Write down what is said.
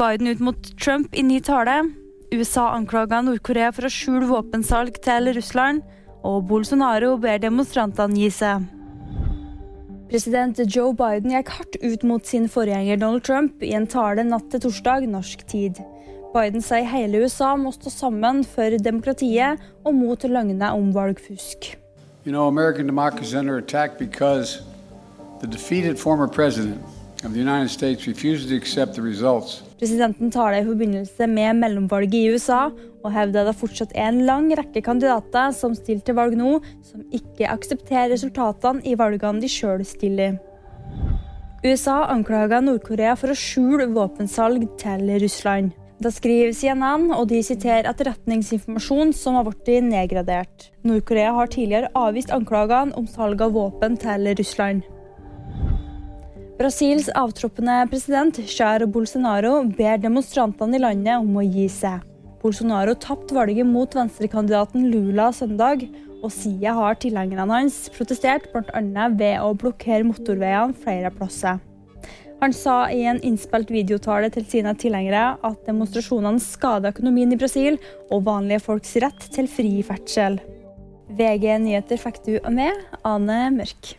Biden ut mot Trump i ny tale. USA anklager Nord-Korea for å skjule våpensalg til Russland. Og Bolsonaro ber demonstrantene gi seg. President Joe Biden gikk hardt ut mot sin forgjenger Donald Trump i en tale natt til torsdag norsk tid. Biden sier hele USA må stå sammen for demokratiet og mot løgner om valgfusk. You know, American under attack because the defeated former Presidenten taler i forbindelse med mellomvalget i USA og hevder det fortsatt er en lang rekke kandidater som stiller til valg nå, som ikke aksepterer resultatene i valgene de sjøl stiller. USA anklager Nord-Korea for å skjule våpensalg til Russland. Det skriver CNN, og de siterer etterretningsinformasjon som har blitt nedgradert. Nord-Korea har tidligere avvist anklagene om salg av våpen til Russland. Brasils avtroppende president Jair Bolsonaro ber demonstrantene i landet om å gi seg. Bolsonaro tapte valget mot venstrekandidaten Lula søndag, og siden har tilhengerne hans protestert bl.a. ved å blokkere motorveiene flere plasser. Han sa i en innspilt videotale til sine tilhengere at demonstrasjonene skader økonomien i Brasil og vanlige folks rett til fri ferdsel. VG nyheter fikk du med Ane Mørk.